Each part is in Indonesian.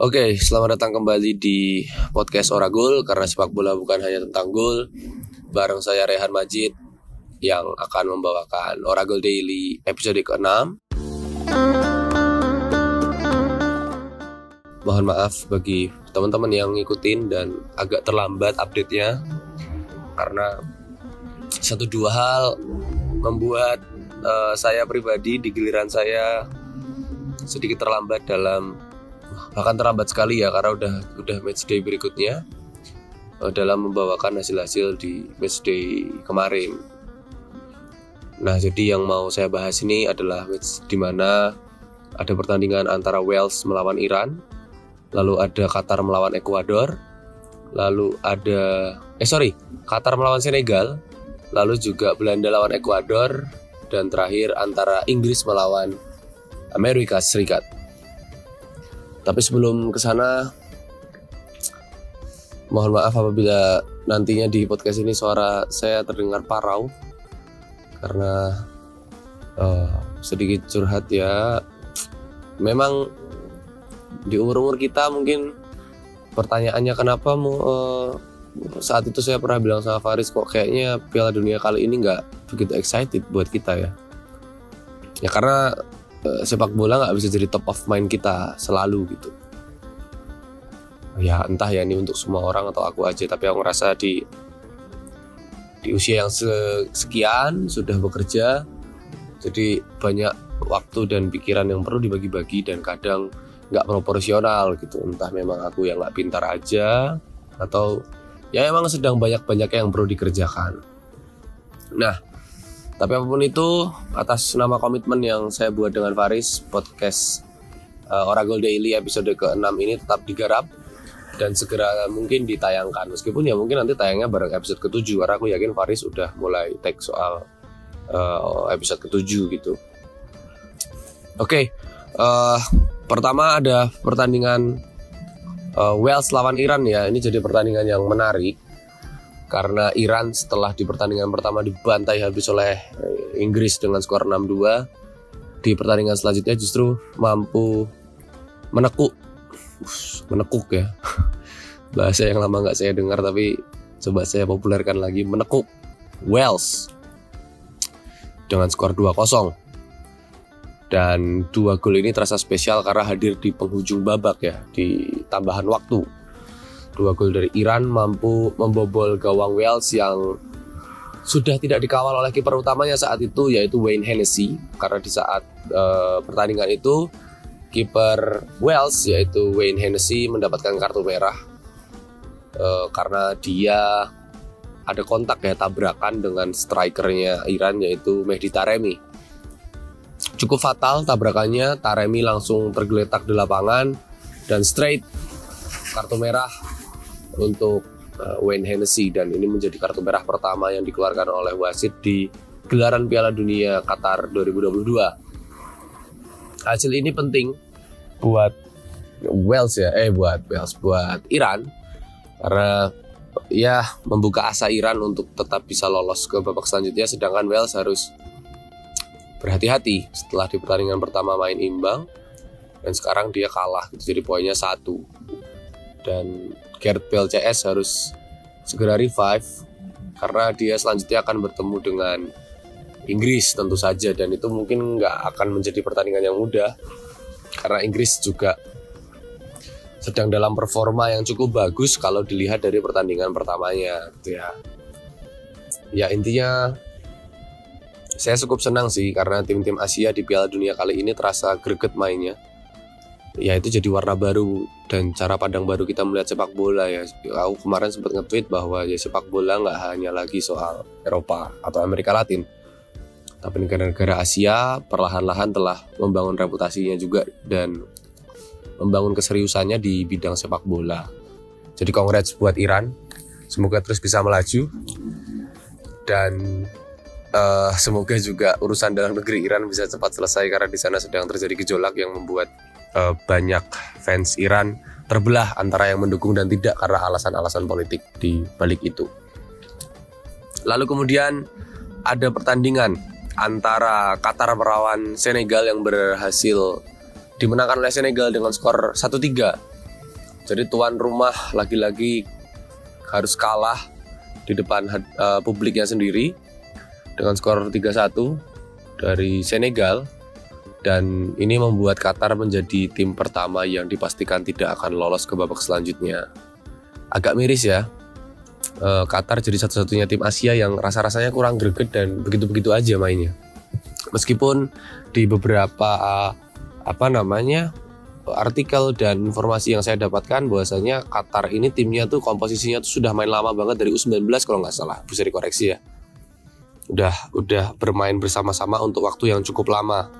Oke, selamat datang kembali di podcast Oragul karena sepak bola bukan hanya tentang gol. Bareng saya Rehan Majid yang akan membawakan Oragul Daily episode ke-6. Mohon maaf bagi teman-teman yang ngikutin dan agak terlambat update-nya karena satu dua hal membuat uh, saya pribadi di giliran saya sedikit terlambat dalam bahkan terlambat sekali ya karena udah udah match day berikutnya uh, dalam membawakan hasil-hasil di match day kemarin. Nah, jadi yang mau saya bahas ini adalah match di mana ada pertandingan antara Wales melawan Iran, lalu ada Qatar melawan Ekuador, lalu ada eh sorry, Qatar melawan Senegal, lalu juga Belanda lawan Ekuador, dan terakhir antara Inggris melawan Amerika Serikat. Tapi sebelum ke sana mohon maaf apabila nantinya di podcast ini suara saya terdengar parau karena uh, sedikit curhat ya. Memang di umur-umur kita mungkin pertanyaannya kenapa mau uh, saat itu saya pernah bilang sama Faris kok kayaknya Piala Dunia kali ini nggak begitu excited buat kita ya. Ya karena uh, sepak bola nggak bisa jadi top of mind kita selalu gitu. Ya entah ya ini untuk semua orang atau aku aja tapi aku ngerasa di di usia yang sekian sudah bekerja jadi banyak waktu dan pikiran yang perlu dibagi-bagi dan kadang nggak proporsional gitu. Entah memang aku yang nggak pintar aja atau ya emang sedang banyak-banyak yang perlu dikerjakan. Nah tapi apa pun itu, atas nama komitmen yang saya buat dengan Faris, podcast uh, Oracle Daily episode ke-6 ini tetap digarap dan segera mungkin ditayangkan. Meskipun ya mungkin nanti tayangnya bareng episode ke-7 karena aku yakin Faris udah mulai take soal uh, episode ke-7 gitu. Oke, okay, uh, pertama ada pertandingan uh, Wales lawan Iran ya. Ini jadi pertandingan yang menarik karena Iran setelah di pertandingan pertama dibantai habis oleh eh, Inggris dengan skor 6-2 di pertandingan selanjutnya justru mampu menekuk. Menekuk ya. Bahasa yang lama nggak saya dengar tapi coba saya populerkan lagi. Menekuk Wales dengan skor 2-0 dan dua gol ini terasa spesial karena hadir di penghujung babak ya di tambahan waktu Dua gol dari Iran mampu membobol gawang Wales yang sudah tidak dikawal oleh kiper utamanya saat itu yaitu Wayne Hennessy karena di saat uh, pertandingan itu kiper Wales yaitu Wayne Hennessy mendapatkan kartu merah uh, karena dia ada kontak ya tabrakan dengan strikernya Iran yaitu Mehdi Taremi. Cukup fatal tabrakannya, Taremi langsung tergeletak di lapangan dan straight kartu merah untuk uh, Wayne Hennessy. Dan ini menjadi kartu merah pertama yang dikeluarkan oleh wasit di gelaran Piala Dunia Qatar 2022. Hasil ini penting buat Wales ya, eh buat Wales, buat Iran. Karena ya membuka asa Iran untuk tetap bisa lolos ke babak selanjutnya. Sedangkan Wales harus berhati-hati setelah di pertandingan pertama main imbang. Dan sekarang dia kalah jadi poinnya satu dan Gareth Bale CS harus segera revive karena dia selanjutnya akan bertemu dengan Inggris tentu saja. Dan itu mungkin nggak akan menjadi pertandingan yang mudah karena Inggris juga sedang dalam performa yang cukup bagus kalau dilihat dari pertandingan pertamanya gitu ya. Ya intinya saya cukup senang sih karena tim-tim Asia di Piala Dunia kali ini terasa greget mainnya ya itu jadi warna baru dan cara pandang baru kita melihat sepak bola ya. Aku kemarin sempat nge-tweet bahwa ya sepak bola nggak hanya lagi soal Eropa atau Amerika Latin, tapi negara-negara Asia perlahan-lahan telah membangun reputasinya juga dan membangun keseriusannya di bidang sepak bola. Jadi congrats buat Iran, semoga terus bisa melaju dan uh, semoga juga urusan dalam negeri Iran bisa cepat selesai karena di sana sedang terjadi gejolak yang membuat uh, banyak fans Iran terbelah antara yang mendukung dan tidak karena alasan-alasan politik di balik itu. Lalu kemudian ada pertandingan antara Qatar melawan Senegal yang berhasil dimenangkan oleh Senegal dengan skor 1-3 Jadi tuan rumah lagi-lagi harus kalah di depan uh, publiknya sendiri dengan skor 3-1 dari Senegal dan ini membuat Qatar menjadi tim pertama yang dipastikan tidak akan lolos ke babak selanjutnya. Agak miris ya. Uh, Qatar jadi satu-satunya tim Asia yang rasa-rasanya kurang greget dan begitu-begitu aja mainnya. Meskipun di beberapa uh, apa namanya artikel dan informasi yang saya dapatkan bahwasanya Qatar ini timnya tuh komposisinya tuh sudah main lama banget dari U19 kalau nggak salah bisa dikoreksi ya udah udah bermain bersama-sama untuk waktu yang cukup lama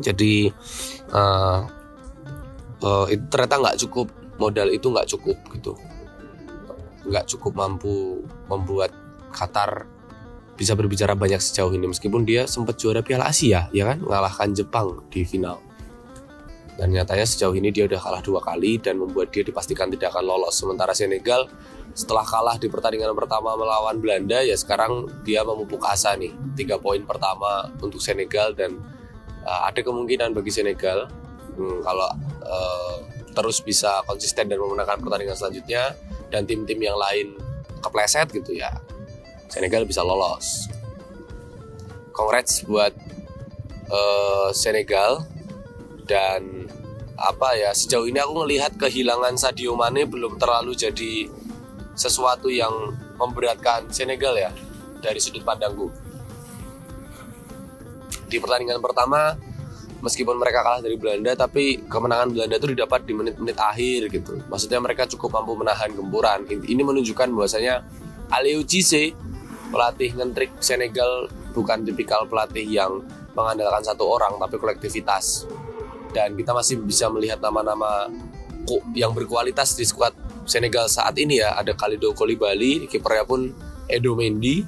jadi uh, uh, itu ternyata nggak cukup modal itu nggak cukup gitu nggak cukup mampu membuat Qatar bisa berbicara banyak sejauh ini meskipun dia sempat juara Piala Asia ya kan mengalahkan Jepang di final dan nyatanya sejauh ini dia udah kalah dua kali dan membuat dia dipastikan tidak akan lolos. Sementara Senegal setelah kalah di pertandingan pertama melawan Belanda ya sekarang dia memupuk asa nih. Tiga poin pertama untuk Senegal dan uh, ada kemungkinan bagi Senegal hmm, kalau uh, terus bisa konsisten dan memenangkan pertandingan selanjutnya dan tim-tim yang lain kepleset gitu ya. Senegal bisa lolos. Congrats buat uh, Senegal dan apa ya sejauh ini aku melihat kehilangan Sadio Mane belum terlalu jadi sesuatu yang memberatkan Senegal ya dari sudut pandangku. Di pertandingan pertama meskipun mereka kalah dari Belanda tapi kemenangan Belanda itu didapat di menit-menit akhir gitu. Maksudnya mereka cukup mampu menahan gempuran. Ini menunjukkan bahwasanya Aliou Cisse pelatih ngentrik Senegal bukan tipikal pelatih yang mengandalkan satu orang tapi kolektivitas dan kita masih bisa melihat nama-nama yang berkualitas di skuad Senegal saat ini ya ada Khalidou Koulibaly kipernya pun Edo Mendy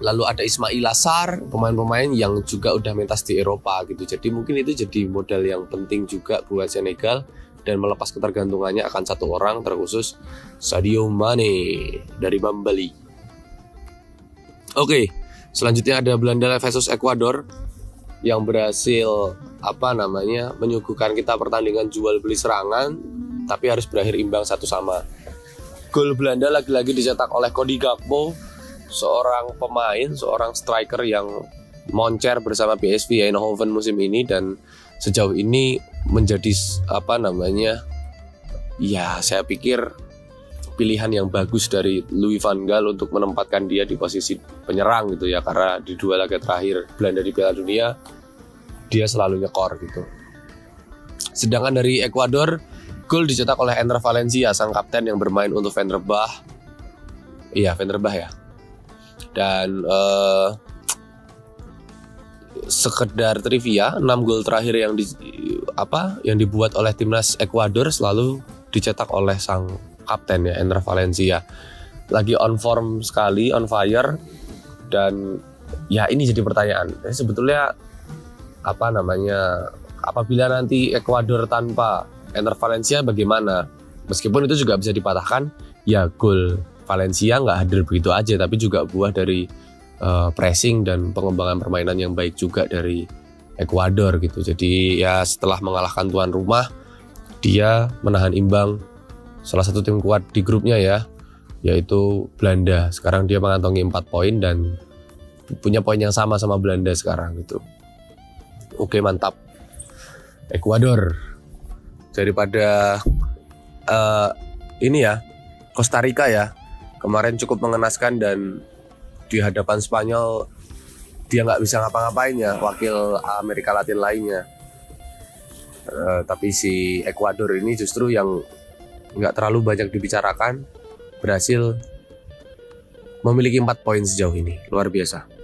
lalu ada Ismail Lassar pemain-pemain yang juga udah mentas di Eropa gitu. Jadi mungkin itu jadi modal yang penting juga buat Senegal. Dan melepas ketergantungannya akan satu orang terkhusus Sadio Mane dari Bambali. Oke selanjutnya ada Belanda versus Ekuador yang berhasil apa namanya menyuguhkan kita pertandingan jual beli serangan tapi harus berakhir imbang satu sama. Gol Belanda lagi-lagi dicetak oleh Cody Gakpo, seorang pemain, seorang striker yang moncer bersama PSV Eindhoven musim ini dan sejauh ini menjadi apa namanya ya saya pikir pilihan yang bagus dari Louis van Gaal untuk menempatkan dia di posisi penyerang gitu ya karena di dua laga terakhir Belanda di Piala Dunia dia selalu nyekor gitu. Sedangkan dari Ekuador, gol dicetak oleh Ender Valencia, sang kapten yang bermain untuk Vanderbah. Iya, Vanderbah ya. Dan uh, sekedar trivia, 6 gol terakhir yang di apa yang dibuat oleh timnas Ekuador selalu dicetak oleh sang kapten ya Ender Valencia. Lagi on form sekali, on fire dan ya ini jadi pertanyaan. Eh, sebetulnya apa namanya apabila nanti Ekuador tanpa Enter Valencia bagaimana meskipun itu juga bisa dipatahkan ya gol Valencia nggak hadir begitu aja tapi juga buah dari uh, pressing dan pengembangan permainan yang baik juga dari Ekuador gitu. Jadi ya setelah mengalahkan tuan rumah dia menahan imbang salah satu tim kuat di grupnya ya yaitu Belanda. Sekarang dia mengantongi 4 poin dan punya poin yang sama sama Belanda sekarang gitu. Oke mantap. Ekuador. Daripada uh, ini ya Costa Rica ya kemarin cukup mengenaskan dan di hadapan Spanyol dia nggak bisa ngapa-ngapain ya wakil Amerika Latin lainnya. Uh, tapi si Ekuador ini justru yang nggak terlalu banyak dibicarakan berhasil memiliki empat poin sejauh ini luar biasa.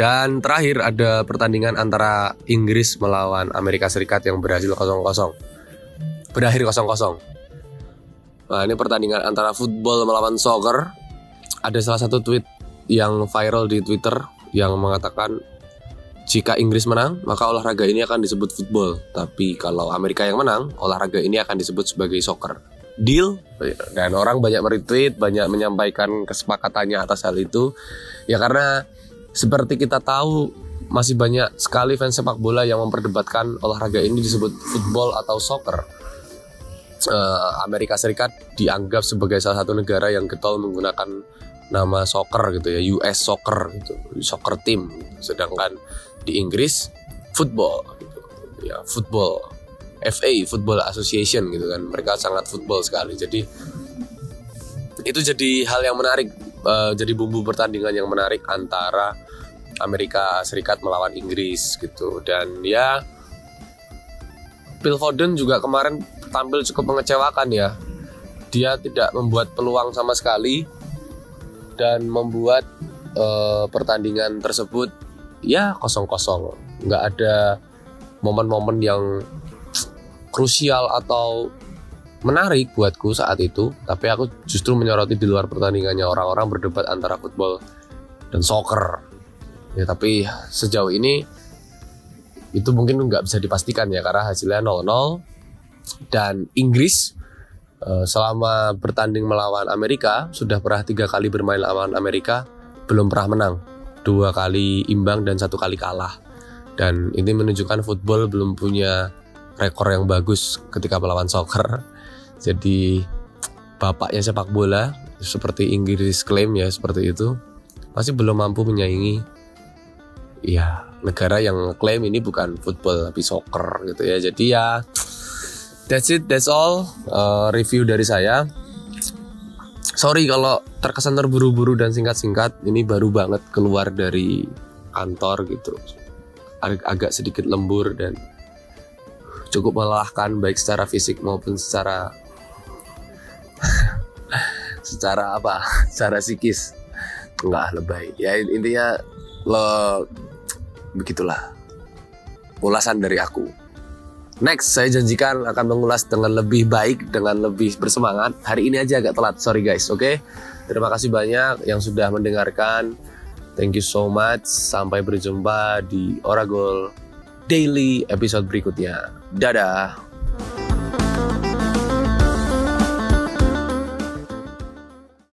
Dan terakhir ada pertandingan antara Inggris melawan Amerika Serikat yang berhasil 0-0. Berakhir 0-0. Nah, ini pertandingan antara football melawan soccer. Ada salah satu tweet yang viral di Twitter yang mengatakan jika Inggris menang, maka olahraga ini akan disebut football. Tapi kalau Amerika yang menang, olahraga ini akan disebut sebagai soccer. Deal? Dan orang banyak meretweet, banyak menyampaikan kesepakatannya atas hal itu. Ya karena seperti kita tahu masih banyak sekali fans sepak bola yang memperdebatkan olahraga ini disebut football atau soccer. Uh, Amerika Serikat dianggap sebagai salah satu negara yang getol menggunakan nama soccer gitu ya, US soccer gitu, soccer team. Sedangkan di Inggris football gitu. Ya, football FA Football Association gitu kan. Mereka sangat football sekali. Jadi itu jadi hal yang menarik uh, jadi bumbu pertandingan yang menarik antara Amerika Serikat melawan Inggris gitu dan ya Phil Foden juga kemarin tampil cukup mengecewakan ya. Dia tidak membuat peluang sama sekali dan membuat uh, pertandingan tersebut ya kosong-kosong. Nggak ada momen-momen yang krusial atau menarik buatku saat itu. Tapi aku justru menyoroti di luar pertandingannya orang-orang berdebat antara football dan soccer. Ya tapi sejauh ini itu mungkin nggak bisa dipastikan ya karena hasilnya 0-0 dan Inggris eh, selama bertanding melawan Amerika sudah pernah tiga kali bermain lawan Amerika belum pernah menang. Dua kali imbang dan satu kali kalah. Dan ini menunjukkan football belum punya rekor yang bagus ketika melawan soccer. Jadi bapaknya sepak bola seperti Inggris klaim ya seperti itu masih belum mampu menyaingi ya negara yang klaim ini bukan football tapi soccer gitu ya. Jadi ya that's it that's all uh, review dari saya. Sorry kalau terkesan terburu-buru dan singkat-singkat ini baru banget keluar dari kantor gitu. Ag agak sedikit lembur dan cukup melelahkan baik secara fisik maupun secara secara apa? Secara psikis. Enggak lebay. Ya intinya lo begitulah. Ulasan dari aku next saya janjikan akan mengulas dengan lebih baik dengan lebih bersemangat. Hari ini aja agak telat sorry guys oke? Okay? terima kasih banyak yang sudah mendengarkan. Thank you so much. Sampai berjumpa di Oragol Daily episode berikutnya. Dadah